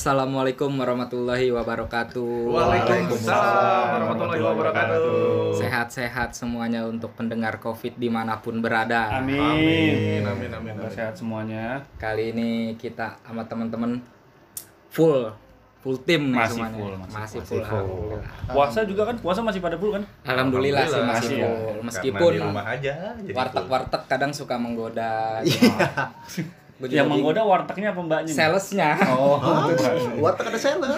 Assalamualaikum warahmatullahi wabarakatuh. Waalaikumsalam warahmatullahi wabarakatuh. Sehat-sehat semuanya untuk pendengar COVID di mana pun berada. Amin. Amin, amin, amin, amin. sehat semuanya. Kali ini kita sama teman-teman full full tim nih Masih semuanya. full, masih masih full. full. Puasa juga kan? Puasa masih pada full kan? Alhamdulillah sih Alhamdulillah. masih Masih full. Meskipun di rumah aja jadi full. warteg-warteg kadang suka menggoda. Juga Yang bingung. menggoda wartegnya apa mbaknya? salesnya. Oh. Warteg ada sales.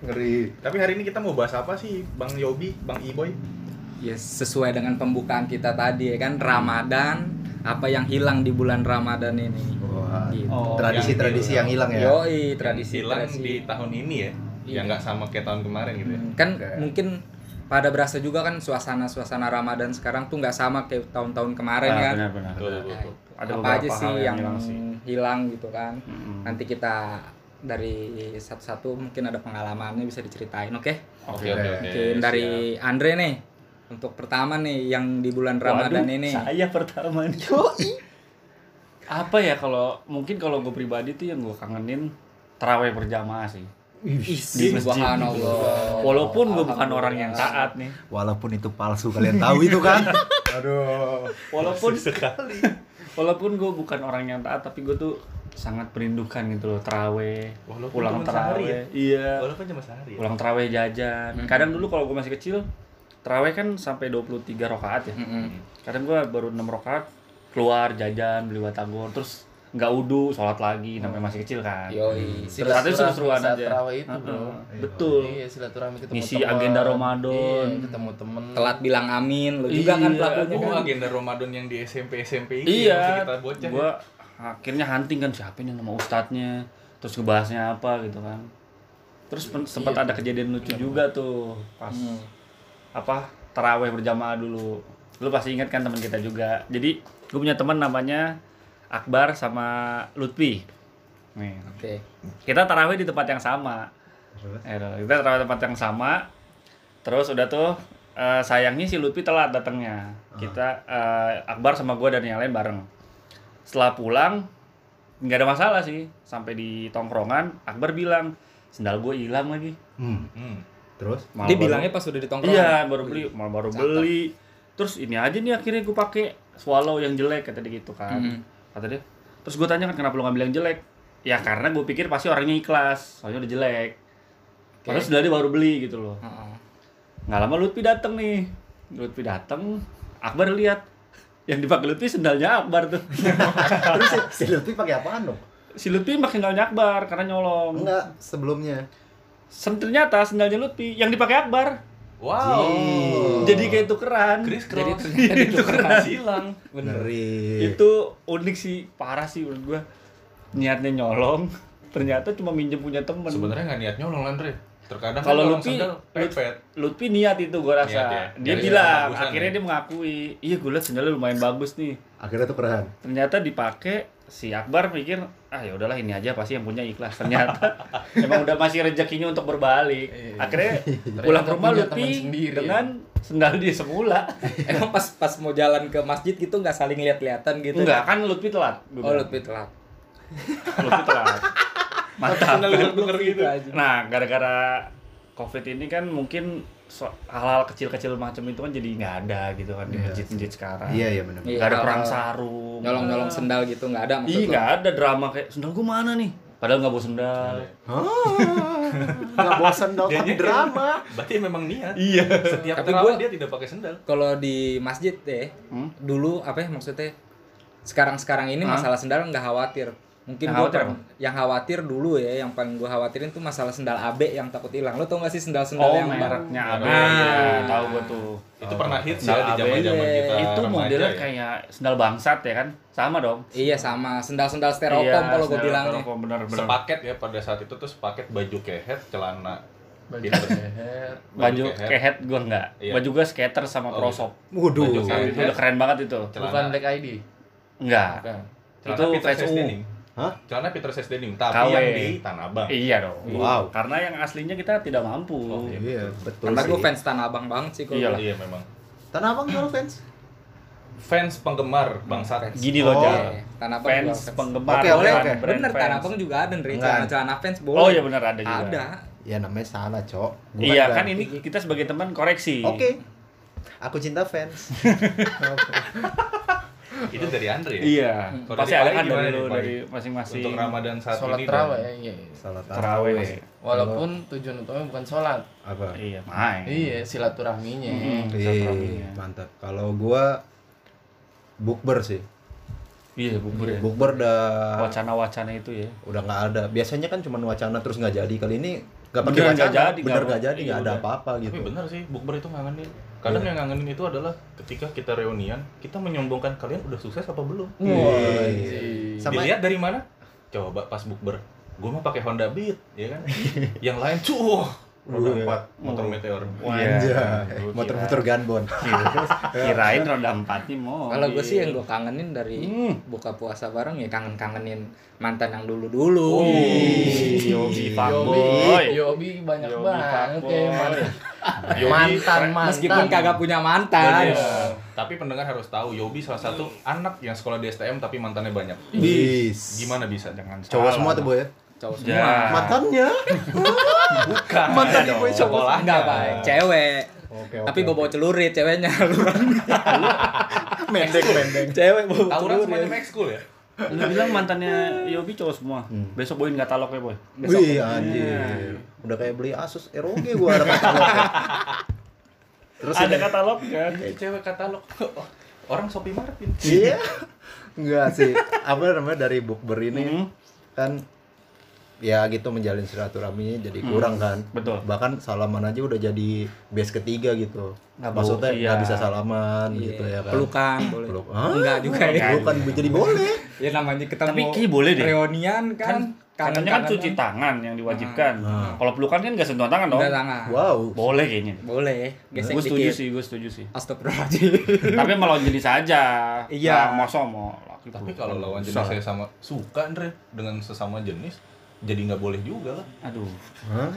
Ngeri. Tapi hari ini kita mau bahas apa sih, Bang Yobi, Bang Iboy? Ya sesuai dengan pembukaan kita tadi ya kan Ramadan apa yang hilang di bulan Ramadan ini. Wah, Gitu. Oh, tradisi-tradisi yang hilang ya. Yoi, tradisi hilang tradisi. di tahun ini ya, Iya. yang nggak sama kayak tahun kemarin gitu ya. Hmm, kan Oke. mungkin pada berasa juga kan suasana-suasana Ramadan sekarang tuh nggak sama kayak tahun-tahun kemarin Ah, kan. Benar-benar. Betul, betul, Nah, betul. Ada apa aja sih yang yang, hilang sih. hilang gitu kan. Mm-mm. Nanti kita dari satu-satu mungkin ada pengalamannya bisa diceritain, oke? Oke, oke, oke. Mungkin dari Andre nih. Untuk pertama nih yang di bulan Ramadan Waduh, ini. Saya pertama nih. Apa ya kalau mungkin kalau gue pribadi tuh yang gue kangenin terawih berjamaah sih. Di masjid. subhanallah. Walaupun gue bukan orang yang taat nih. Walaupun itu palsu kalian tahu itu kan. Aduh. Walaupun sekali. walaupun gue bukan orang yang taat tapi gue tuh sangat merindukan gitu loh terawih Walaupun pulang terawih ya? iya Walaupun cuma sehari. Ya? pulang terawih jajan kadang dulu kalau gue masih kecil terawih kan sampai 23 rakaat ya Mm-mm. kadang gue baru 6 rakaat keluar jajan beli batagor terus nggak udu sholat lagi namanya masih kecil kan Yoi. Terus tapi seru-seruan aja. terawih itu bro betul iya silaturahmi ketemu Ngisi teman. agenda Ramadan. iya, ketemu temen Telat bilang amin, lo juga kan Iya. pelakunya Oh, kan. agenda Ramadan yang di SMP SMP ini yang masih iya kita bocah. gue ya? akhirnya hunting kan siapa nih nama ustadznya terus ngebahasnya apa gitu kan terus sempat ada kejadian lucu juga tuh pas Hmm. apa terawih berjamaah dulu lu pasti ingat kan teman kita juga jadi gue punya teman namanya Akbar sama Lutfi nih Oke. kita tarawih di tempat yang sama Eh, kita tarawih di tempat yang sama terus udah tuh eh, sayangnya si Lutfi telat datangnya kita eh, Akbar sama gue dan yang lain bareng setelah pulang nggak ada masalah sih sampai di tongkrongan Akbar bilang sendal gue hilang lagi Hmm. Hmm. Terus Malah Dia baru- bilangnya pas udah di tongkrongan. Iya, baru beli, malah baru beli. Terus ini aja nih akhirnya gue pakai swallow yang jelek kata dia gitu kan. Mhm. Kata dia. Terus gue tanya kan kenapa lu ngambil yang jelek? Ya karena gue pikir pasti orangnya ikhlas, soalnya udah jelek. Oke. Terus dari baru beli gitu loh. Heeh. Nggak lama Lutfi dateng nih. Lutfi dateng, Akbar lihat yang dipakai Lutfi sendalnya Akbar tuh. terus si, si Lutfi pakai apaan dong? si Lutfi pakai sendalnya Akbar karena nyolong. Enggak, sebelumnya. Sen- Ternyata sendalnya Lutfi yang dipakai Akbar. Wow. Ih. Jadi kayak tukeran. Chris Jadi Cross. ternyata itu keras. hilang. Ngeri. itu unik sih parah sih menurut gua niatnya nyolong ternyata cuma minjem punya temen Sebenarnya nggak niat nyolong Landre. Terkadang Kalau kan orang Lutfi- pepet. Lutfi niat itu gua rasa Niat ya? dia Dari bilang akhirnya ya? dia mengakui iya gue liat sendalnya lumayan bagus nih Akhirnya tuh keren. ternyata dipakai si Akbar mikir ah ya udahlah ini aja pasti yang punya ikhlas. Ternyata emang udah masih rezekinya untuk berbalik. Akhirnya pulang ke rumah Lutfi sendiri, dengan sendal dia semula. Emang pas pas mau jalan ke masjid gitu nggak saling lihat-lihatan gitu? enggak kan Lutfi telat Oh, lebih telat. Lutfi telat. Mantap. Denger gitu. Nah, gara-gara COVID ini kan mungkin so- hal-hal kecil-kecil macam itu kan jadi nggak ada gitu kan di Iya. masjid-masjid sekarang. Iya, iya benar. Iya, Nggak ada perang sarung. Nyolong-nyolong sendal gitu nggak ada Iya, nggak ada drama kayak sendal gua mana nih? Padahal nggak bawa sendal. Enggak bosan dong tapi drama. Berarti memang niat. Iya. Setiap Tapi gua- dia tidak pakai sendal. Kalau di masjid deh, Hmm? dulu apa ya maksudnya? Sekarang-sekarang ini Hah? masalah sendal nggak khawatir. Mungkin Yang khawatir pernah- yang khawatir dulu ya, yang paling gua khawatirin tuh masalah sendal AB yang takut hilang. Lo tau gak sih sendal-sendal Oh, yang mereknya AB. Ah. ya, tahu gua tuh. Itu pernah hits Sendal ya di AB. zaman-zaman Iya. kita itu modelnya ya. kayak sendal bangsat ya kan? Sama dong. Iya sama sendal-sendal styrofoam Iya, kalau gue sendal bilang bener-bener. sepaket ya pada saat itu tuh sepaket baju kehet, celana baju Baju kehet, kehet gua enggak. Iya. Baju gua skater sama Oh, prosop. Waduh. Baju Nah, itu udah keren banget itu. celana, bukan black ID Enggak. itu ungu. Denim. Hah? Celana Peter Says Denim, tapi KW. yang di Tanah Abang. Iya dong. Wow. Karena yang aslinya kita tidak mampu. Oh, Iya, betul Karena sih. gue fans Tanah Abang banget sih kalau gua. Iya memang. Tanah Abang kalau fans. fans penggemar bangsat. Gini loh, Oh. Jar. Tanah Abang Fans juga penggemar Oke, oke, bukan Bener, fans. Tanah Abang juga ada nih, Enggak. celana fans boleh. Oh iya benar ada juga. Ada. Ya namanya salah, Cok. Gua Iya nggak- kan ini kita sebagai teman koreksi. Oke. Aku cinta fans. Itu dari Andre ya? Iya. Kalau Pasti ada kan dari dari masing-masing. Untuk Ramadan saat sholat ini terawih dan- ya iya. Salah Terawih. Walaupun tujuan utamanya bukan sholat. Apa? Iya, main. Iya, silaturahminya. Hmm, silaturahminya. mantap. Kalau gua bukber sih. Iya, bubur ya. Bukber udah Wacana-wacana itu ya. udah nggak ada. Biasanya kan cuma wacana terus nggak jadi. Kali ini nggak pakai wacana. nggak jadi, bener nggak- jadi, iya, nggak ada udah. apa-apa Tapi gitu. bener sih, bukber itu ngangenin. Kadang Iya. yang ngangenin itu adalah ketika kita reunian, kita menyombongkan kalian udah sukses apa belum. Wah, Iya. Sama Dilihat dari mana? Coba pas bukber, gue mah pakai Honda Beat, ya kan? yang lain cuh, roda Iya. empat, motor meteor. Iya. motor-motor gunbon. Kirain roda empat nih mau. Kalau gue sih yang gue kangenin dari Hmm. buka puasa bareng ya kangen-kangenin mantan yang dulu-dulu. Yobi Yobi. Yobi banyak banget kayak mantan. Yobi, mantan, mantan. Meskipun kagak punya mantan. Iya. Tapi pendengar harus tahu, Yobi salah satu anak yang sekolah di STM tapi mantannya banyak. Bis. Gimana bisa? Jangan Cowok semua tuh, Boy ya? Cowok Ya. semua. Mantannya. Bukan. Mantan gue cowok. Sekolahnya. Enggak, Pak. Cewek. Oke, Tapi bawa celurit ceweknya. mendeng, mendeng. Cewek bawa Tawuran celurit. semacam ekskul ya? Lu bilang mantannya Yobi cowok semua. Besok boin katalognya, boy. Wih, anjir. Udah kayak beli Asus ROG gua ada katalognya. Terus Ada ini- katalog kan? Ini cewek katalog. Orang Shopee Martin. Iya. Enggak sih. Apa namanya dari bukber ini Hmm. kan ya gitu menjalin silaturahminya jadi kurang kan. Betul. Bahkan salaman aja udah jadi base ketiga gitu. Nggak Maksudnya bo- nggak iya. bisa salaman Iya. gitu ya kan. Pelukan boleh. Peluk. Hah? Enggak juga ya. Bukan jadi boleh. Ya namanya ketemu Tapi kayaknya boleh deh. reunian kan. Katanya kan cuci tangan yang diwajibkan. Kalau pelukan kan nggak sentuhan tangan dong. Enggak tangan. Wow. Boleh kayaknya. Boleh. Gesek Gue setuju sih, gue setuju sih. Astagfirullahaladzim. Tapi sama lawan jenis aja. Iya. Nah, masa mau laki Tapi pelukan. kalau lawan jenis saya sama suka Andre dengan sesama jenis jadi nggak boleh juga lah. Aduh. Hah?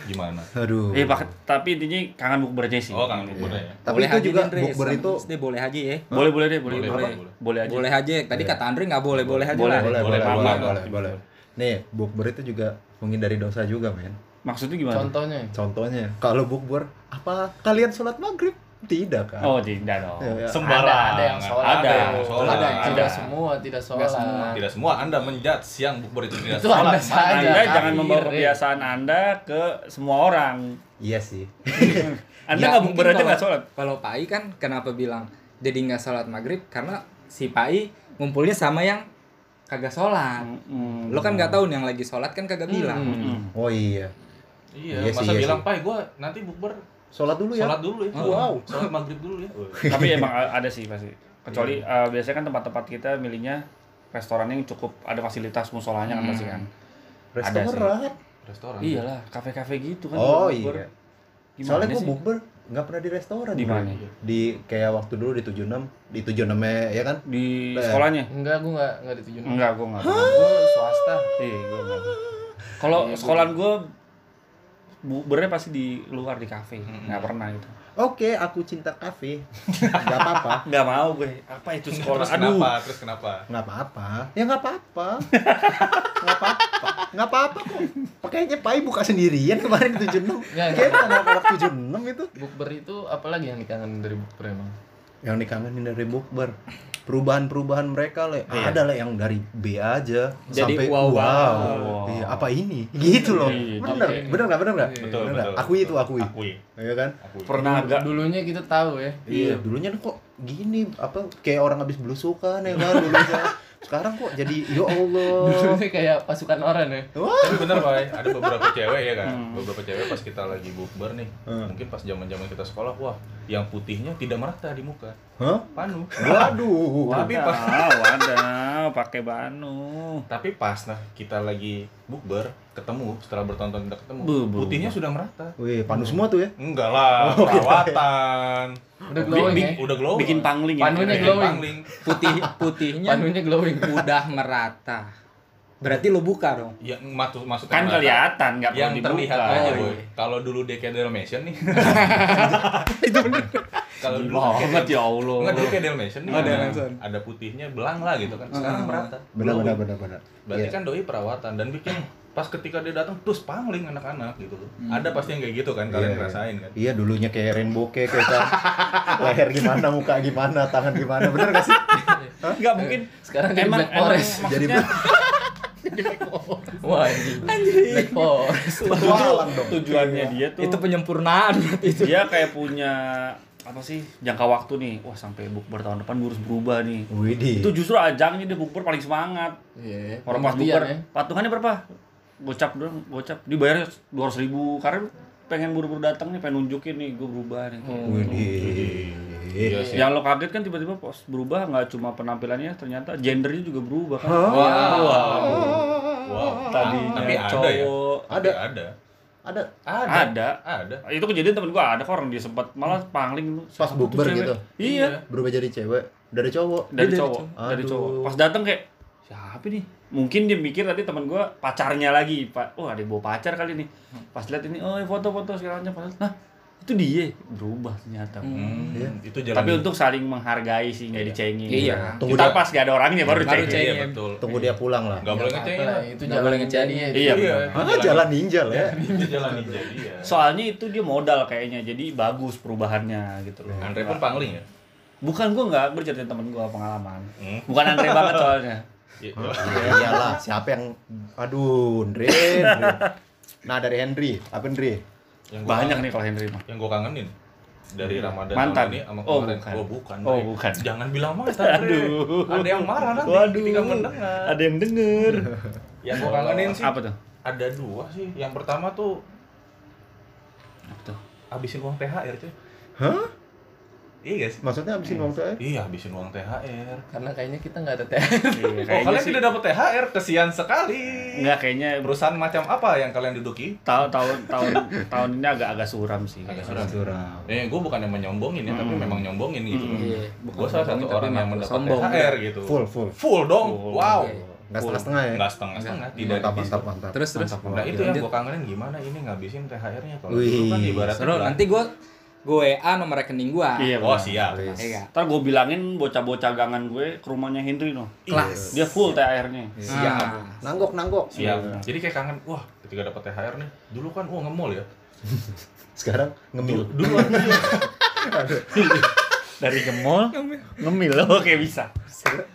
Gimana? Aduh. Eh, pak, tapi intinya kangen bukber aja sih. Oh, kangen bukber ya. Tapi Boleh itu juga bukber itu SD boleh haji ya. Boleh, boleh deh, boleh. Boleh, Boleh, boleh. boleh aja. Boleh haji. Tadi kata Andre nggak boleh, boleh haji Boleh, lah. boleh, boleh, Boleh, boleh, boleh. boleh, boleh. Nih, bukber itu juga menghindari dosa juga, men. Maksudnya gimana? Contohnya. Contohnya, kalau bukber, apa kalian sholat maghrib? Tidak kan? Oh, tidak dong. Ya, ya. Sembarangan. Ada, ada yang sholat. Ada. yang sholat. Ada, Ada. tidak semua, tidak sholat. semua. Tidak semua Anda menjudge siang bukber itu tidak Itu sholat. Anda saja. Anda jangan membawa kebiasaan Anda ke semua orang. Iya sih. Anda Ya, nggak mungkin bukber aja nggak sholat. Kalau Pai kan kenapa bilang jadi nggak sholat maghrib karena si Pai ngumpulnya sama yang kagak sholat. Hmm. Lo kan nggak tahu nih yang lagi sholat kan kagak bilang. Hmm. Oh iya. Iya, Iya sih, masa iya bilang, sih. "Pai, gua nanti bukber Sholat dulu ya. sholat dulu ya." Wow. Sholat maghrib dulu ya. Tapi emang ada sih pasti. Kecuali eh, biasanya kan tempat-tempat kita milihnya restoran yang cukup ada fasilitas musolanya kan pasti kan. Ada sih. Restoran. Restoran. Iyalah, kafe-kafe gitu kan. Oh iya. Gimana Soalnya gue bukber nggak pernah di restoran. Di mana? Di kayak waktu dulu di 76, di 76 ya kan? Di Eh. sekolahnya? Enggak, gua enggak enggak ditujuin. Enggak, gua enggak. Gua swasta. Iya, gua enggak. Kalau sekolahan gua bukbernya pasti di luar di kafe, nggak pernah gitu. Oke, aku cinta kafe. Gak apa-apa. Nggak mau gue. Apa itu sekolah? Terus Aduh. kenapa? Terus kenapa? Nggak apa-apa. Ya nggak apa-apa. Nggak apa-apa. Nggak apa-apa kok. Pakainya Pai buka sendirian kemarin di 76. Nggak, Kayak anak-anak 76 itu. Bukber itu apalagi yang dikangen dari bukber emang? Yang dikangenin dari bukber. Perubahan-perubahan mereka le. Iya. Ada le yang dari B aja Jadi sampai wow, wow. wow. Iya, apa ini? Gitu loh. Iya, Bener, oke. bener nggak? Bener nggak? Iya. Betul, Bener nggak? betul. Akui itu, akui. Akui. Iya kan? Akui. Pernah agak Dulunya kita tahu ya. Iya, dulunya kok gini apa kayak orang habis belusukan ya kan dulunya. Sekarang kok jadi ya Allah. Dulunya kayak pasukan oranye ya. Wah. Tapi bener Pak, ada beberapa cewek ya kan, beberapa cewek pas kita lagi bukber nih, Hmm. mungkin pas zaman zaman kita sekolah, wah, yang putihnya tidak merata di muka, Hah? panu. Waduh. Tapi pas wadaw, pakai banu. tapi pas nah kita lagi bukber, ketemu setelah bertahun-tahun tidak ketemu, Bu, bu, putihnya bu. sudah merata. Wih, panu semua tuh ya. Enggak lah, Oh, gitu. perawatan. Udah glowing ya. Udah glowing. Bikin pangling ya. Panunya glowing. Putih putihnya Panunya glowing. Udah merata. Berarti lo buka dong. Yang maksud maksudnya Kan merata. kelihatan, nggak perlu yang dibuka. terlihat aja Oh, boy. iya. Kalau dulu Decade Dalmatian nih, itu bener. Kalau dulu banget ya Allah. Enggak dulu kayak Dalmatian nih. Oh, ada, ada putihnya belang lah gitu kan. Sekarang merata. Benar benar benar benar. Berarti Iya. kan doi perawatan dan bikin pas ketika dia datang terus pangling anak-anak gitu loh. Ada pasti yang kayak gitu kan kalian Iya, ngerasain kan. Iya dulunya kayak rainbow cake kayak kan. Leher gimana, muka gimana, tangan gimana. Bener gak sih? Enggak mungkin Sekarang jadi emang Black emang Forest. Jadi maksudnya Wah, anjing. Black Forest. dong. tujuannya dia tuh Itu penyempurnaan berarti itu. dia kayak punya apa sih jangka waktu nih wah sampai bukber tahun depan gue harus berubah nih Widih. itu justru ajangnya dia bukber paling semangat Iya. orang pas bukber ya. patungannya berapa gocap doang gocap dibayar dua ratus ribu. Karena pengen buru-buru datang nih pengen nunjukin nih gue berubah nih. Widih. Iya sih. yang lo kaget kan tiba-tiba pas berubah nggak cuma penampilannya ternyata gendernya juga berubah kan. Wow. tadinya Tapi ada ya. cowok. Tapi ada. Ada. Ada. ada. Ada. itu kejadian temen gua ada kok orang dia sempat malah pangling Pas siapa tuh bukber gitu? iya. Berubah jadi cewek. Dari cowok. dari dari cowok. cowok. dari cowok. Pas datang kayak siapa nih mungkin dia mikir tadi teman gua pacarnya lagi pak oh ada bawa pacar kali nih pas lihat ini oh foto-foto segala macam Pas- nah itu dia berubah ternyata Hmm, Iya. itu jalan tapi untuk saling menghargai sih nggak dicengin Iya. kita Tunggu dia- pas gak ada orangnya baru Baru dicengin cengin. Iya betul. Tunggu dia pulang lah. Enggak boleh Nggak ngecengin. lah. Itu Nggak jalan boleh ngecengin. Iya, Iya. Ah, jalan ninja lah ya. Jalan ninja dia. soalnya itu dia modal kayaknya jadi bagus perubahannya gitu loh Andre pun pangling ya. bukan gua nggak gua ceritain temen gua pengalaman Hmm. bukan Andre banget soalnya Iya. Ya iyalah, siapa yang aduh, Andre, Andre. Nah, dari Henry, apa Henry? Yang banyak kangen- nih kalau Henry mah Yang gue kangenin dari Ramadan Mantan? ini sama Oh, kemarin. bukan. Oh, bukan. Oh, bukan. Jangan bilang mantan. Aduh. Ada yang marah nanti Waduh. ketika mendengar. ada yang denger Yang gue kangenin sih apa tuh ada dua sih. Yang pertama tuh apa tuh habisin uang THR cuy. Hah? Iya guys. Maksudnya habisin uang saya? Iya, habisin uang THR. Karena kayaknya kita nggak ada THR. Iya, Oh, kayaknya kalian sih tidak dapat THR, kesian sekali. enggak kayaknya Perusahaan macam apa yang kalian duduki? tahun tahun tahun tahun ini agak agak suram sih Agak kayaknya. suram. Eh, gue bukan yang menyombongin ya, tapi Hmm. memang nyombongin gitu. Hmm. Iya. Gue salah satu Tapi orang yang mendapat sombong. THR gitu. Full, full. Full dong. Full. Wow. Iya. Enggak setengah-setengah ya? Enggak setengah-setengah, tidak Mantap, mantap, mantap. Terus terus. Mantap. Nah, itu yang gue kangenin gimana ini ngabisin THR-nya kalau Wih, dulu kan ibaratnya Seru, nanti gua gue WA nomor rekening gua. iya Oh, siap. Iya. ntar gue bilangin bocah-bocah gangan gue ke rumahnya Henry no Kelas. dia full THR-nya Siap. Ah. Nanggok, nanggok. Siap. Iya. Jadi kayak kangen, wah, ketika dapat THR nih, dulu kan wah nge-mall ya. Sekarang ngemil. Dulu anjir. dari gemol ngemil oke bisa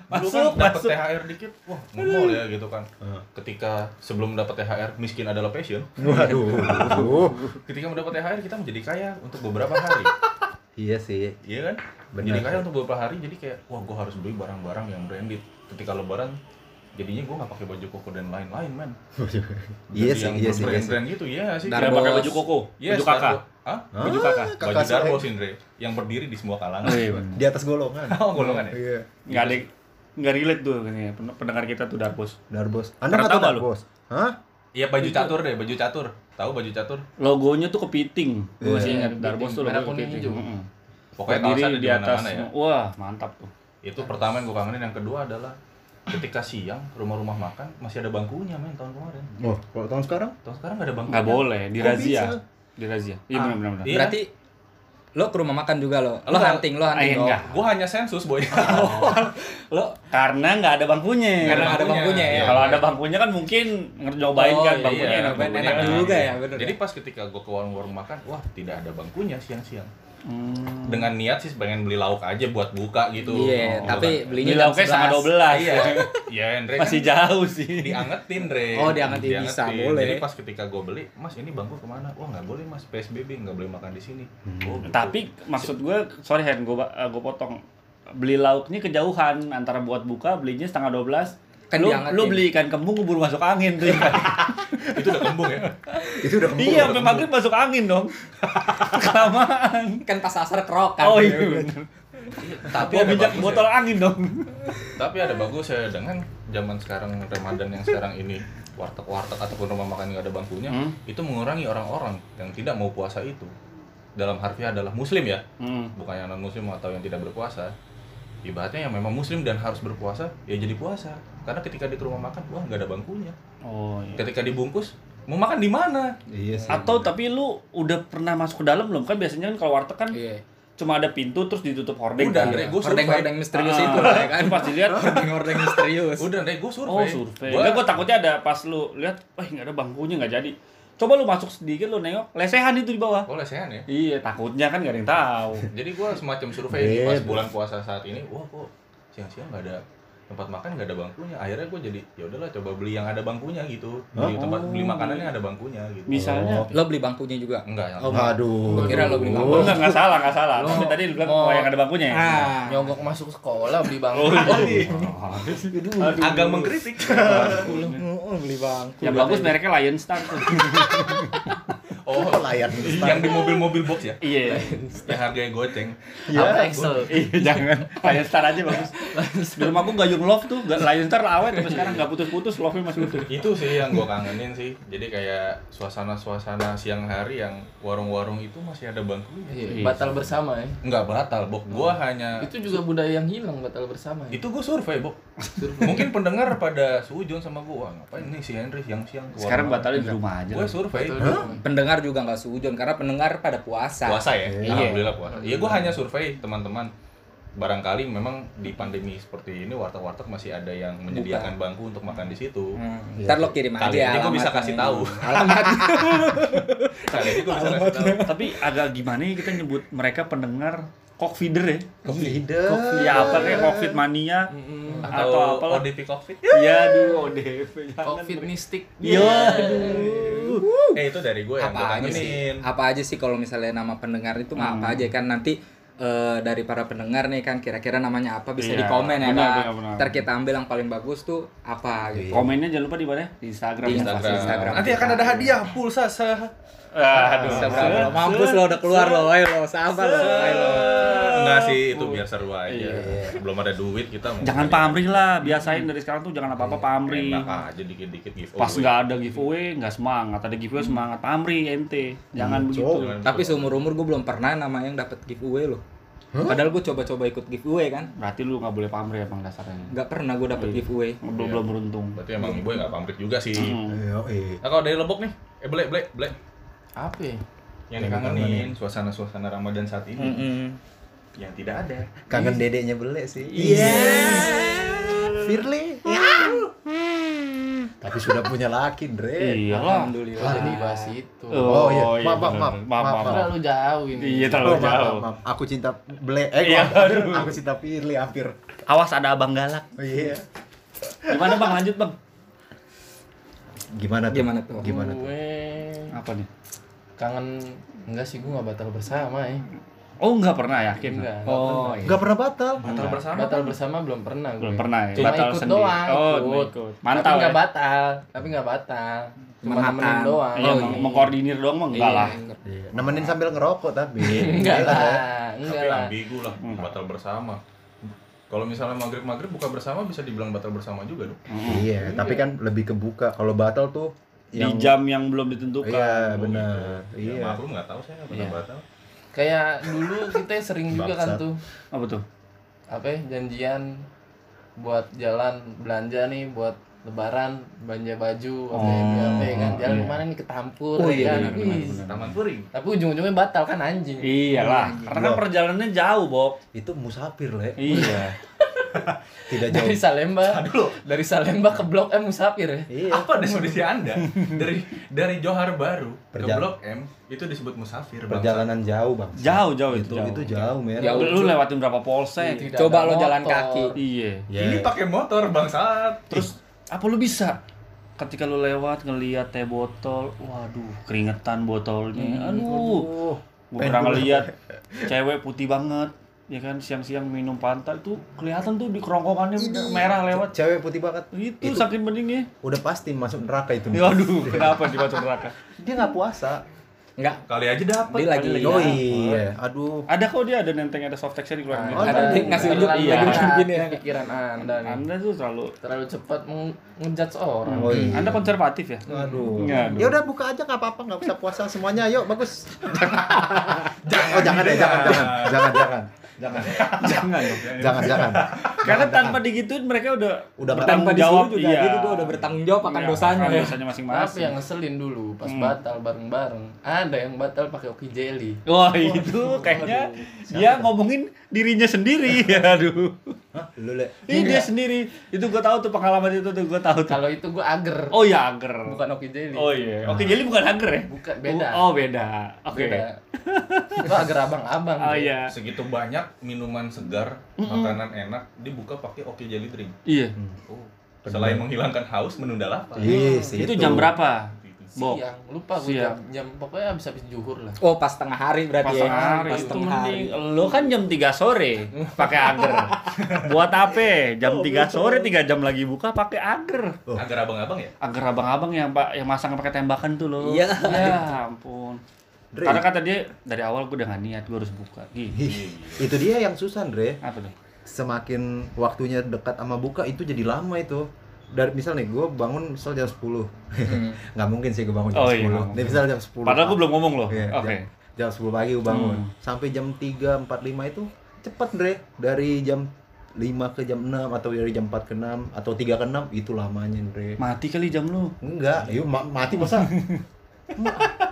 Dulu Masuk, kan dapat masuk. THR dikit, wah nge-mall ya gitu kan. Ketika sebelum dapat THR, miskin adalah passion. Waduh. Ketika mendapat THR, kita menjadi kaya untuk beberapa hari. iya sih. Iya kan? Benar. Jadi kaya untuk beberapa hari, jadi kayak, wah gue harus beli barang-barang yang branded. Ketika lebaran, jadinya gue nggak pakai baju koko dan lain-lain, man. Iya sih, iya sih, iya sih. brand-brand gitu, iya sih. Darbos. pakai baju koko Yes, baju kakak Hah? baju kakak Baju Kakak Darbo saya. Indre yang berdiri di semua kalangan. oh iya. Di atas golongan. Oh, golongan ya? Iya. nggak ada nggak relate tuh kayaknya pen- pendengar kita tuh Darbos Darbos. Anda nggak tahu? Darbos? Hah? Iya baju catur deh, baju catur. Tahu baju catur? logonya tuh kepiting gue masih Iya, ingat Darbos tuh kuning, kepiting hijau. Pokoknya kaosnya di atas mana-mana ya. wah mantap tuh Itu pertama yang gue kangenin, yang kedua adalah ketika siang rumah-rumah makan masih ada bangkunya men tahun kemarin. Oh, kalau tahun sekarang? Tahun sekarang nggak ada bangkunya. nggak boleh di Kok razia bisa? di razia iya Ah, benar benar Iya. Berarti lo ke rumah makan juga lo. Lo Enggak. hunting, lo hunting. iya, lo. enggak. Gue hanya sensus boy. Lo karena nggak ada bangkunya Karena nggak ada bangkunya ya. Kalau ada bangkunya kan mungkin nyobain Oh, kan iya, bangkunya iya. enak Main enak enak. juga ya, bener. Jadi pas ketika gue ke warung-warung makan, wah tidak ada bangkunya siang-siang. Hmm. Dengan niat sih pengen beli lauk aja buat buka gitu. Iya, Oh, tapi kan. belinya Beli lauknya setengah 11. 12 Iya, iya Andre masih kan jauh sih diangetin Dre. Oh, diangetin, bisa, boleh. Jadi pas ketika gue beli, Mas ini bangku ke mana? Wah nggak boleh Mas PSBB nggak boleh makan di sini. Oh, gitu. Tapi maksud gue, sorry Hen, gue gue potong. Beli lauknya kejauhan antara buat buka belinya setengah 12 Kan lu, diangetin. lu beli ikan kembung keburu masuk angin tuh ikan. itu udah kembung ya. Itu udah kembung. iya, sampai maghrib masuk angin dong. Kelamaan. kan pas asar kerokan. Oh iya bener. Tapi ada minjak bagus botol ya. angin dong. Tapi ada bagus ya dengan zaman sekarang Ramadan yang sekarang ini warteg-warteg ataupun rumah makan yang ada bangkunya Hmm. itu mengurangi orang-orang yang tidak mau puasa itu. Dalam harfiah adalah muslim ya, Hmm. bukan yang non muslim atau yang tidak berpuasa. Ibaratnya yang memang muslim dan harus berpuasa ya jadi puasa. Karena ketika di rumah makan wah nggak ada bangkunya. Oh iya. Ketika dibungkus mau makan di mana? Iya sih. Atau tapi lu udah pernah masuk ke dalam belum? Kan biasanya kan kalau warteg kan Iya. cuma ada pintu terus ditutup hordeng. Udah, kan? Dre, gua survei. Hordeng-hordeng misterius Ah, itu lah ya kan. Pas dilihat Hordeng-hordeng misterius. Udah, Dre, gue survei. Oh survei. Gue takutnya ada pas lu lihat, wah nggak ada bangkunya nggak jadi. Coba lu masuk sedikit lu nengok, lesehan itu di bawah. Oh, lesehan ya? Iya, takutnya kan gak ada yang tahu. Jadi gue semacam survei nih, pas Beda. bulan puasa saat ini, wah kok siang-siang nggak ada tempat makan nggak ada bangkunya. Akhirnya gue jadi ya udahlah coba beli yang ada bangkunya gitu. Beli tempat beli makanan yang ada bangkunya gitu. Misalnya, Lo beli bangkunya juga? Enggak ya. Oh, Aduh. Gua kira lo beli oh, bangku. enggak, enggak salah, enggak salah. Tapi tadi lu bilang mau- yang ada bangkunya ya? Ah. Nyogok masuk sekolah beli bangku. Oh, iya. Aduh. Agak mengkritik. Oh, beli bangku. Yang bagus mereknya Lion Star tuh. Oh, layar yang di mobil-mobil box ya? iya. Yang harganya goceng. Apa Excel? Iya, jangan. Lion Star aja bagus. Di rumah gua gayung love tuh, gak Lion Star awet sampai sekarang nggak putus-putus, love-nya masih utuh. Itu sih yang gue kangenin sih. Jadi kayak suasana-suasana siang hari yang warung-warung itu masih ada bangkunya. Iya, Iya. batal bersama ya. Enggak batal, Bok. Gua hanya Itu juga budaya yang hilang batal bersama ya. itu gue survei, Bok. Mungkin pendengar pada sujon sama gua. Ngapain nih si Henry siang-siang ke Sekarang batalin di rumah aja. Gue survei. Bersama. Pendengar juga nggak sujon karena pendengar pada puasa. Puasa ya? Iya. Alhamdulillah puasa. Iya, gue hanya survei teman-teman. Barangkali memang di pandemi seperti ini warteg-warteg masih ada yang menyediakan bangku untuk makan di situ. Hmm. Ntar lo kirim aja Kali aja gua bisa kasih tahu. Alamat. Kali ini gue bisa kasih tahu. Tapi agak gimana ya kita nyebut mereka pendengar kok feeder ya? Leader. Ya apa kayak covid mania Mm-mm. atau Atau apalah. ODP COVID. Iya, aduh ODP. Covid mistik. Iya. Eh itu dari gue yang apa aja sih? Apa aja sih kalau misalnya nama pendengar itu mah apa aja kan nanti eh, dari para pendengar nih kan kira-kira namanya apa bisa Iya, di komen ya benar, Kak. benar, benar. Ntar kita ambil yang paling bagus tuh apa gitu. Komennya jangan lupa di mana? Di Instagram. Di ya. Instagram. Instagram. Instagram Nanti akan ada hadiah pulsa sah. Aduh. Instagram lo mampus lo udah keluar lo, ayo lo sabar lo, ayo lo. Enggak sih, itu biar seru aja. Iya. Belum ada duit kita mau Jangan pamrih lah, biasain dari sekarang tuh jangan apa-apa pamrih. Enak aja dikit-dikit giveaway. Pas nggak ada giveaway, nggak semangat. Ada giveaway semangat pamrih ente. Jangan begitu. Jangan Tapi gitu. seumur umur gue belum pernah nama yang dapat giveaway lo. Padahal gue coba-coba ikut giveaway kan. Berarti lu nggak boleh pamrih emang dasarnya. Nggak pernah gue dapet Iya. giveaway. Belum belum beruntung. Berarti emang gue nggak pamrih juga sih. Hmm. Eh. Nah kalau dari Lebok nih, eh Ble, Ble, Ble. Apa ya? Yang dikangenin suasana-suasana Ramadan saat ini. Mm-mm. Yang tidak ada. Kangen dedeknya bele sih. Iya. Firly. Tapi sudah punya laki, Dre. Iya lah. Alhamdulillah. Jadi bahas itu. Oh, iya. Oh, iya, Maaf, maaf, maaf. Maaf, maaf, maaf. Terlalu jauh ini. Iya terlalu Oh, maaf, jauh. maaf, maaf. Aku cinta bele. Eh, Iya. Aku cinta Firly hampir. Awas ada abang galak. Oh iya. Gimana bang? Lanjut bang. Gimana tuh? Gimana tuh? Gimana tuh? Apa nih? Kangen enggak sih gue nggak batal bersama ya. Oh nggak pernah yakin? Enggak, nggak Oh pernah. iya. Gak pernah batal. Batal bersama. Batal bersama belum pernah gue. Belum pernah ya. Cuma Batal ikut sendiri. doang. Oh, ikut. ikut. Tapi Mantap nggak ya. batal. Tapi nggak batal. Cuma Makan. nemenin doang. Iya, Oh, iya. mengkoordinir doang mah enggak Iya. lah. Iya. Nemenin sambil ngerokok tapi. Enggak Iya, lah. Enggak Tapi lah. ambigu lah, batal bersama. Kalau misalnya maghrib-maghrib buka bersama bisa dibilang batal bersama juga dong. Iya, tapi kan lebih kebuka. Kalau batal tuh Di jam yang belum ditentukan. Iya, benar. gitu. Ya, Iya. maklum nggak tahu saya nggak pernah Iya. batal. Kayak dulu kita sering juga kan tuh Apa tuh? apa ya, janjian buat jalan belanja nih buat lebaran belanja baju apa ya, Oh, apa ya kan jalan iya. ke mana nih ke Tampur Oh, ya iya, kan? benar, benar, Wih. benar. Taman Puring. tapi ujung-ujungnya batal kan anjing Iyalah, karena kan perjalanannya jauh, Bob. itu musafir, Le. Iya. Tidak jauh. dari Salemba dari Salemba ke Blok M Musafir ya Iya. Apa definisi Anda dari dari Johar Baru ke Perjal- Blok M itu disebut musafir. bangsa. Perjalanan jauh, Bang. Jauh, jauh itu itu. itu jauh, men. Jauh. Lu lewatin berapa polsek? Tidak Coba lo jalan kaki. Iya. Ya. Ini pakai motor bangsat. Terus apa lu bisa? Ketika lu lewat ngeliat teh botol, waduh, keringetan botolnya. Aduh. Aduh. Gua pernah ngeliat cewek putih banget, ya kan siang-siang minum pantai tuh kelihatan tuh di kerongkongannya merah lewat. Cewek putih banget. Itu, saking beningnya. Udah pasti masuk neraka itu. Waduh, kenapa dimasuk neraka? Dia nggak puasa. Enggak. Kali aja dapat. Dia lagi Oh iya, aduh. Ada kok dia ada nenteng ada soft textnya di keluarga. Oh, ada dia ngasih unjuk Terlalu Iya. lagi begini ya. pikiran anda nih Anda tuh selalu terlalu cepat ngejudge orang Oh iya. Anda konservatif ya? Aduh. Aduh. Ya udah buka aja nggak apa-apa, nggak usah puasa semuanya. Ayo, bagus. oh jangan deh, jangan, jangan, jangan, jangan, jangan, Jangan dong. jangan, jangan. Karena tanpa digituin mereka udah Udah bertanggung jawab disuruh juga iya. jadi gue udah bertanggung jawab akan Iya, dosanya akan dosanya Tapi masing-masing. yang ngeselin dulu pas Hmm. batal bareng-bareng. Ada yang batal pakai oki jelly. Wah itu kayaknya dia ngomongin dirinya sendiri. Aduh. Hah, lu le. Ini dia sendiri. Itu gue tahu tuh pengalaman itu tuh gue tahu tuh. Kalau itu gua ager. Oh ya ager. Bukan oki jelly. Oh iya. Oke jadi bukan ager ya? Bukan beda. Oh beda. Oke. Beda. itu ager abang-abang. Oh iya. Segitu banyak minuman segar, makanan enak dibuka pakai Oki Jelly Drink. Iya. Oh. Selain menghilangkan haus, menunda lapar. Yes, Itu jam berapa? Bok. Siang, lupa gue Siang. jam, jam pokoknya habis habis juhur lah. oh pas tengah hari Pas berarti ya tengah hari pas itu tengah hari. Lo kan jam 3 sore pakai ager. Buat apa? Jam 3 sore 3 jam lagi buka pakai ager. Agar abang-abang ya? Agar abang-abang yang pak yang masang pakai tembakan tuh lo. Iya. Ya ampun. Dre. Karena kata dia dari awal gue udah gak niat gue harus buka. Gitu. Itu dia yang susah, Dre. Apa tuh? Semakin waktunya dekat sama buka itu jadi lama itu. Dari misal nih gue bangun misal jam 10. nggak mungkin sih gue bangun jam Oh, iya, 10. nggak Nih misal jam 10. Padahal gue belum ngomong loh. Iya, Oke. jam, jam 10 pagi gue bangun. Hmm. Sampai jam 3, 45 itu cepet, Dre. Dari jam 5 ke jam 6 atau dari jam 4 ke 6 atau 3 ke 6 itu lamanya, Dre. Mati kali jam lu. Enggak, yuk ma- mati masa.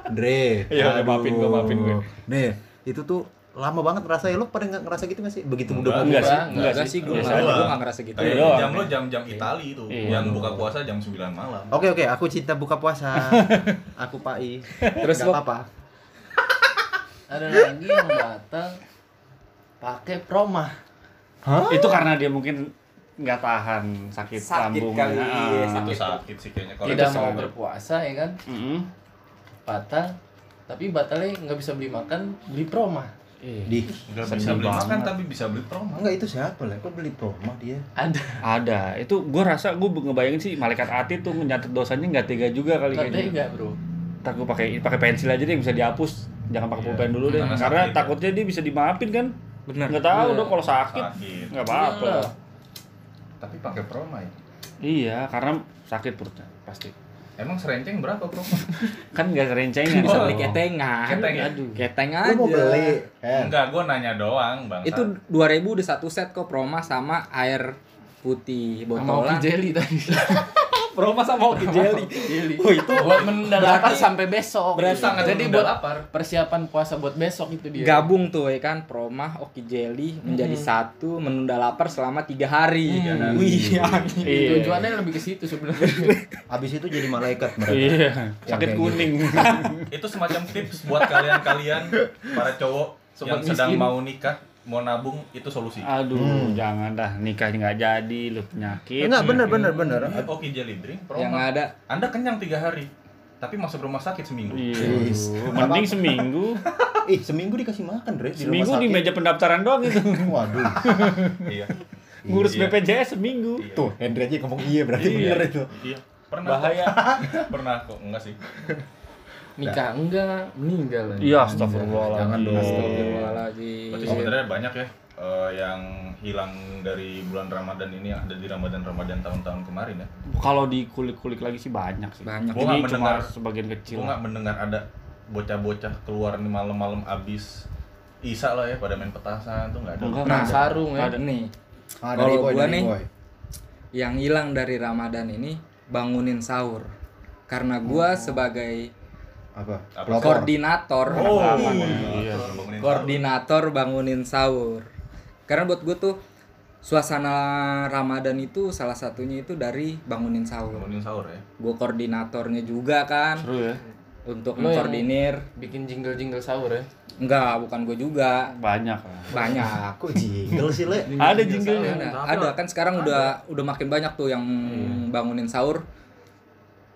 Dre. Iya, maafin gue, maafin gue. Nih, itu tuh lama banget rasanya. Lu pada nggak ngerasa gitu nggak sih? Begitu udah Enggak, buka. Enggak sih. Enggak, Enggak enggak sih. gue nggak nggak ngerasa gitu Kayak doang. jam lo jam-jam Itali itu, Iya. yang buka puasa jam 9 malam. Oke oke, aku cinta buka puasa. aku pai. Terus Nggak apa-apa. Ada lagi yang batal pakai promah. Itu karena dia mungkin nggak tahan sakit, Sakit lambung. kali, Ah. Itu sakit sih kayaknya kalau Tidak mau sakit. berpuasa ya kan? Mm-mm. Batal. Tapi batalnya nggak bisa beli makan, beli promah. Iya. Di Nggak bisa beli banget. makan tapi bisa beli promo. Enggak itu siapa lah? Kok beli promo dia? Ada. Ada. Itu gue rasa gue ngebayangin sih malaikat hati tuh nyatet dosanya nggak tega juga kali Nggak kayaknya. tega bro. Ntar gue pakai pakai pensil aja deh yang bisa dihapus. Jangan pakai Iya. pulpen dulu deh. Karena Karena sakit, takutnya dia bisa dimaafin kan. bener Nggak tahu Iya. dong kalau sakit. Sakit. Nggak apa-apa. Iya. Tapi pakai promo ya. Iya, karena sakit perutnya pasti. Emang serenceng berapa promo? Kan nggak kerencengan. bisa Oh. beli ketengan Keteng ya? Aduh. keteng Lu aja mau beli? Eh. Enggak, gua nanya doang, Bang. itu 2000 udah satu set kok proma sama air putih Sama botolan jelly tadi. proma sama oki jelly jelly. oh itu buat menunda lapar Berarti- sampai besok. berarti sangat Jadi buat lapar. persiapan puasa buat besok itu dia. gabung tuh ya kan proma oki jelly menjadi satu menunda lapar selama tiga hari hari. wih anjing. Iya. Tujuannya lebih ke situ sebenarnya. Habis itu jadi malaikat mereka. Iya, sakit kayak kuning. Itu semacam tips buat kalian-kalian para cowok Sobat yang sedang miskin. mau nikah, mau nabung, itu solusi. Aduh, Hmm. jangan dah nikahnya nggak jadi, lu penyakit. Enggak bener bener bener. Ini Oki Jelly Drink promo. yang ada Anda kenyang tiga hari, tapi masuk rumah sakit seminggu. Iya, mending seminggu. Ih, seminggu dikasih makan, Dre, di Seminggu rumah di meja pendaftaran doang itu. Waduh. Iya. Ngurus Iya. BPJS seminggu. Iya. Tuh, Hendra aja ngomong iya berarti Iya. bener itu. Iya. Pernah Bahaya. kok. Pernah kok, enggak sih. Nikah enggak, meninggal. aja. Iya, astagfirullahaladzim. Jangan dong. Astagfirullahaladzim. Berarti sebenarnya banyak ya eh, yang hilang dari bulan Ramadan ini yang ada di Ramadan-Ramadan tahun-tahun kemarin ya. Kalau dikulik-kulik lagi sih banyak sih. Banyak. Gua cuma mendengar- sebagian kecil. Gue nggak mendengar ada bocah-bocah keluar nih malam-malam abis Isa lah ya pada main petasan tuh nggak ada. Enggak, ada. sarung ya. Ada. nih Ah, Kalau gua nih, boy. yang hilang dari Ramadan ini bangunin sahur karena gua sebagai Apa? Apa? Pelopor. koordinator Oh, Iya. bangunin koordinator bangunin sahur karena buat gue tuh suasana Ramadan itu salah satunya itu dari bangunin sahur. Bangunin sahur ya. gue koordinatornya juga kan Seru ya. untuk Lo mengkoordinir Bikin jingle-jingle sahur ya. enggak bukan gue juga Banyak lah. banyak Kok jingle sih, Le? Ada jinglenya. ada ada kan sekarang udah udah makin banyak tuh yang bangunin sahur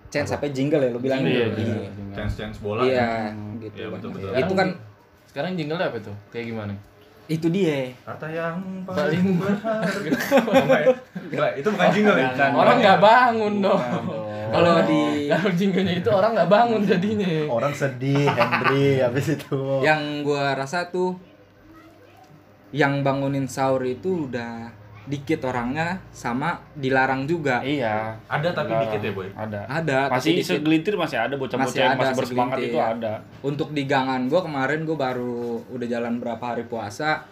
chance sampai jingle ya lo bilang Iya, gitu. jingle. Iya. Chance-chance bola. iya Hmm. gitu Iya, betul, betul. itu kan Sekarang jingle apa tuh? Kayak gimana? itu dia Kata yang Paling berharga. Enggak itu bukan jingle ya. Bukan. Orang nggak bangun dong. kalau di Kalau jinglenya itu orang nggak bangun jadinya. Orang sedih, Henry, habis itu. yang gua rasa tuh yang bangunin sahur itu udah dikit orangnya sama dilarang juga Iya. Ada tapi Larang. dikit ya, Boy. Ada. ada tapi Masih dikit. segelintir masih ada bocah-bocah Masih yang ada masih bersemangat itu ada. untuk di gangan gua kemarin gua baru udah jalan berapa hari puasa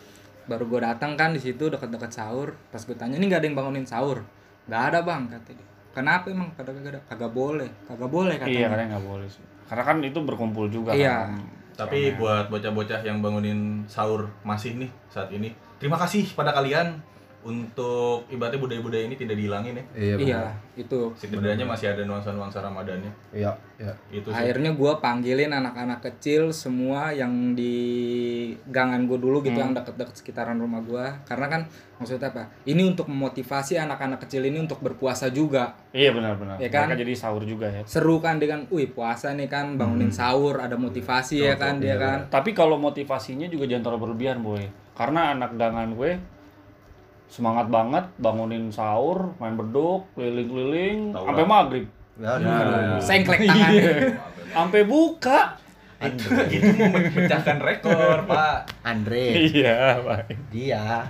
baru gue datang kan di situ dekat-dekat sahur pas gue tanya ini nggak ada yang bangunin sahur nggak ada bang kata dia kenapa emang kagak kagak ada kagak boleh kagak boleh katanya Iya, kadang nggak boleh sih. Karena kan itu berkumpul juga Iya. kan. Tapi buat bocah-bocah yang bangunin sahur masih nih saat ini, terima kasih pada kalian untuk ibaratnya budaya-budaya ini tidak dihilangin ya. Iya. iya benar. itu Setidaknya masih ada nuansa-nuansa Ramadannya. Iya, iya. Itu sih. akhirnya gue panggilin anak-anak kecil semua yang di gangan gue dulu gitu yang deket-deket sekitaran rumah gue karena kan maksudnya apa ini untuk memotivasi anak-anak kecil ini untuk berpuasa juga Iya benar-benar. Iya kan? Mereka jadi sahur juga ya. seru kan dengan wih puasa nih kan bangunin sahur ada motivasi ya kan dia kan Tapi kalau motivasinya juga jangan terlalu berlebihan, boy. Karena anak gangan gue semangat banget bangunin sahur, main beduk, keliling-keliling sampai maghrib. Aduh. Nah. sengklek tangannya Iya. Sampai buka. itu, itu memecahkan rekor, Pak. Andre, Iya, baik. dia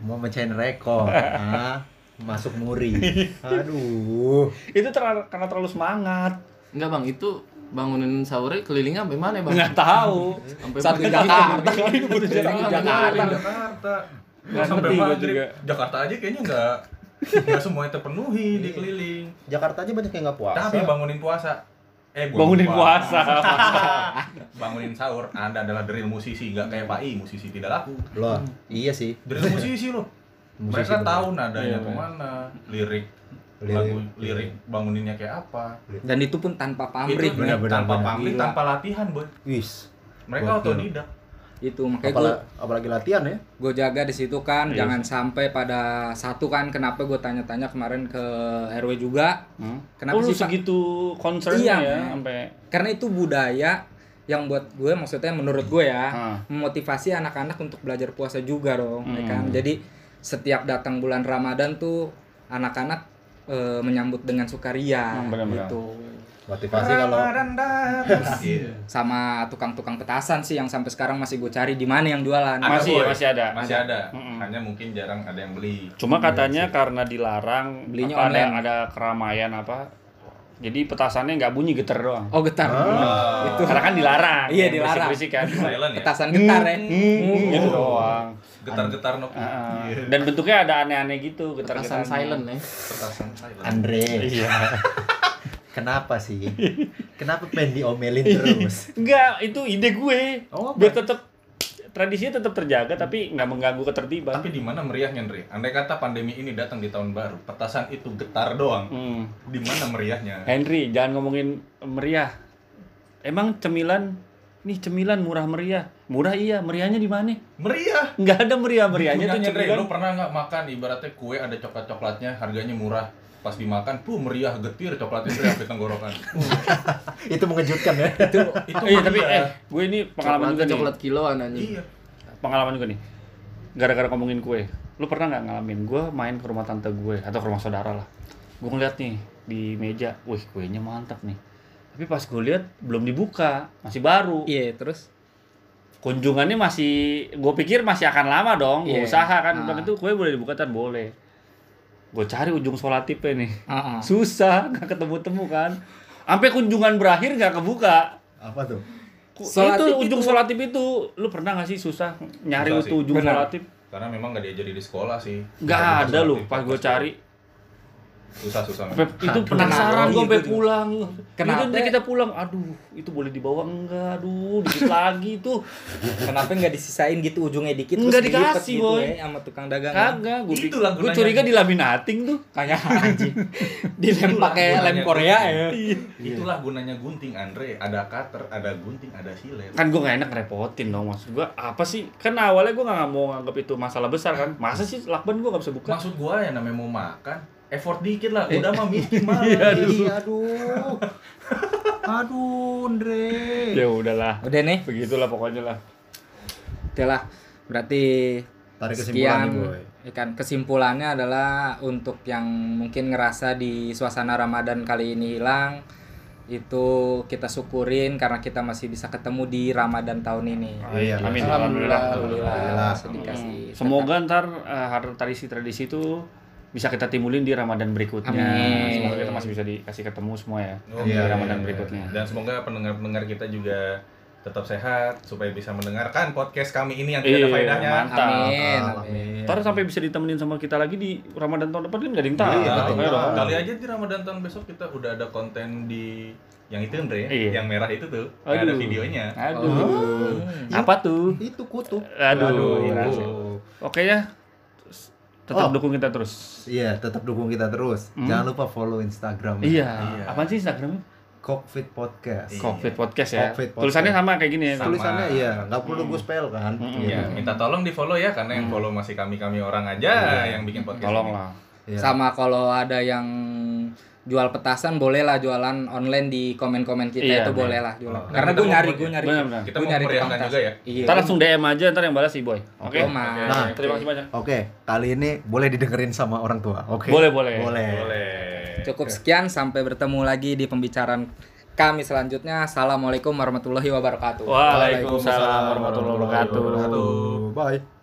mau mecahin rekor. Ah, masuk muri. Aduh. Itu ter- karena terlalu semangat. Enggak bang, itu bangunin sahurnya kelilingnya sampai mana bang? Nggak tahu. Sampai Satu kali Jakarta. Jakarta. Jakarta. Nggak Sampai gua maghrib. juga. Jakarta aja kayaknya nggak nggak semuanya terpenuhi di keliling. Jakarta aja banyak yang nggak puasa. Tapi bangunin puasa. Eh, Bangunin puasa. bangunin sahur. Anda adalah drill musisi, nggak kayak Pak I, musisi tidak laku. Loh, iya sih. Drill musisi loh. Musisi Mereka bener. tahu nadanya Iya, ke mana, lirik, Lirik. lagu lirik banguninnya kayak apa. dan itu pun tanpa pamrih itu tanpa pamrih, tanpa latihan, boy. Wis. Mereka otodidak. Itu makanya gue Apalagi, apalagi latihan ya. gue jaga di situ kan Iya jangan sampai pada satu kan kenapa gue tanya-tanya kemarin ke RW juga Hmm? Kenapa oh, sih, segitu concernnya Iya, ya sampai karena itu budaya yang buat gue maksudnya menurut gue ya Ah. memotivasi anak-anak untuk belajar puasa juga dong ya Hmm. kan jadi setiap datang bulan Ramadan tuh anak-anak eh, menyambut dengan sukaria Hmm, gitu Motivasi kalau Iya. sama tukang-tukang petasan sih yang sampai sekarang masih gue cari di mana yang jualan Ada, Masih, Boy. masih ada. Masih ada. Mm-mm. Hanya mungkin jarang ada yang beli. Cuma katanya karena dilarang Belinya apa, ada online. ada keramaian apa. Jadi petasannya nggak bunyi getar doang. oh getar Ah. itu Karena kan dilarang. Iya, yang dilarang. berisik-berisik kan. Silent ya. petasan getar ya gitu doang. Getar-getar Nokia. Ah, Dan bentuknya ada aneh-aneh gitu, getar-getar. Petasan silent ya. Petasan silent. Andre, Iya. kenapa sih? Kenapa pengen diomelin terus? Enggak, itu ide gue. Oh, apa? Biar tetap tradisinya tetap terjaga tapi nggak mengganggu ketertiban. Tapi di mana meriahnya, Andre? Andai kata pandemi ini datang di tahun baru, petasan itu getar doang. Hmm. Di mana meriahnya? Henry, jangan ngomongin meriah. Emang cemilan nih cemilan murah meriah. Murah iya, meriahnya di mana? Meriah. Nggak ada meriah meriahnya tuh Andre. Lu pernah nggak makan ibaratnya kue ada coklat-coklatnya, harganya murah. Pas dimakan, puh meriah getir coklatnya Andre sampai tenggorokan. Itu mengejutkan ya. itu Iya tapi eh gue ini pengalaman juga Coklatnya nih. coklat kiloan anjing. Iya. Pengalaman juga nih. Gara-gara ngomongin kue. Lu pernah nggak ngalamin gue main ke rumah tante gue atau ke rumah saudara lah. Gue ngeliat nih di meja, wih kuenya mantap nih. Tapi pas gue lihat belum dibuka, masih baru. iya terus kunjungannya masih gue pikir masih akan lama dong gue Iya. usaha kan Ah. itu kue boleh dibuka kan boleh gue cari ujung solatipnya nih Ah, ah. susah nggak ketemu temu kan sampai kunjungan berakhir nggak kebuka Apa tuh? Ku- Solatip itu ujung solatip itu lu pernah nggak sih susah nyari Susah itu sih. ujung Benar. solatip Karena memang nggak diajari di sekolah sih. nggak ada lu pas gue cari Susah susah. Sampai itu penasaran gue sampai Iya, pulang. Kenapa? Itu kita pulang aduh itu boleh dibawa enggak? Aduh dikit lagi tuh kenapa nggak disisain gitu ujungnya dikit Nggak dikasih, gitu Boy. ya sama tukang dagang kagak gue Itulah gue curiga di laminating tuh. Kayak anjing. Dilem pakai lem gunanya Korea gunting. ya. Itulah gunanya gunting Andre. Ada cutter, ada gunting, ada silet. kan gue gak enak ngerepotin dong maksud gue apa sih? Kan awalnya gue gak mau nganggap itu masalah besar kan? Masa sih lakban gue gak bisa buka? Maksud gua ya namanya mau makan, effort dikit lah. Udah mah miskin mah. Iya, aduh. Aduh, Andre. ya udahlah udah nih begitulah pokoknya lah Oke lah berarti Tarik kesimpulan sekian nih, Boy. ikan kesimpulannya adalah untuk yang mungkin ngerasa di suasana Ramadan kali ini hilang itu kita syukurin karena kita masih bisa ketemu di Ramadan tahun ini. Iya. amin Alhamdulillah. alhamdulillah Alhamdulillah, Alhamdulillah. semoga ntar uh, tradisi-tradisi itu bisa kita timbulin di Ramadan berikutnya Amin. semoga kita masih bisa dikasih ketemu semua ya Oh, di iya, Ramadan iya, berikutnya Dan semoga pendengar-pendengar kita juga tetap sehat supaya bisa mendengarkan podcast kami ini yang tidak ada Iya, faedahnya. mantap. Amin. Amin. Amin. Ntar sampai bisa ditemenin sama kita lagi di Ramadan tahun depan kan gak ada yang tahu. Iya. Kali aja di Ramadan tahun besok kita udah ada konten di yang itu Andre, Iya. yang merah itu tuh, yang ada Aduh. videonya. Aduh. Oh. Apa tuh? Itu kutub. Aduh. Aduh. Oke ya. Tetap Oh. dukung kita terus. Iya, tetap dukung kita terus. Hmm. Jangan lupa follow Instagram. Iya. Iya. Apaan sih Instagramnya? Cockpit Podcast. Iya. Covid Podcast ya. Covid Podcast. Tulisannya sama kayak gini ya. Sama. Tulisannya iya, nggak perlu gue spell kan. Hmm. Iya, Gitu. minta tolong di follow ya karena yang follow masih kami kami orang aja yang bikin podcast. Tolong ini. lah. Iya. Sama kalau ada yang jual petasan boleh lah jualan online di komen-komen kita Iya, itu boleh lah jualan. Oh. Karena gue nyari, gue nyari. Benar-benar. Kita Gua nyari juga ya. Iya. Ntar langsung DM aja ntar yang balas si Boy. Oke. Oh, Mas. Nah, Terima kasih banyak. Oke, kali ini boleh didengerin sama orang tua. Oke. Boleh, boleh. Boleh. Boleh. Cukup sekian sampai bertemu lagi di pembicaraan kami selanjutnya. Assalamualaikum warahmatullahi wabarakatuh. Waalaikumsalam warahmatullahi wabarakatuh. Bye.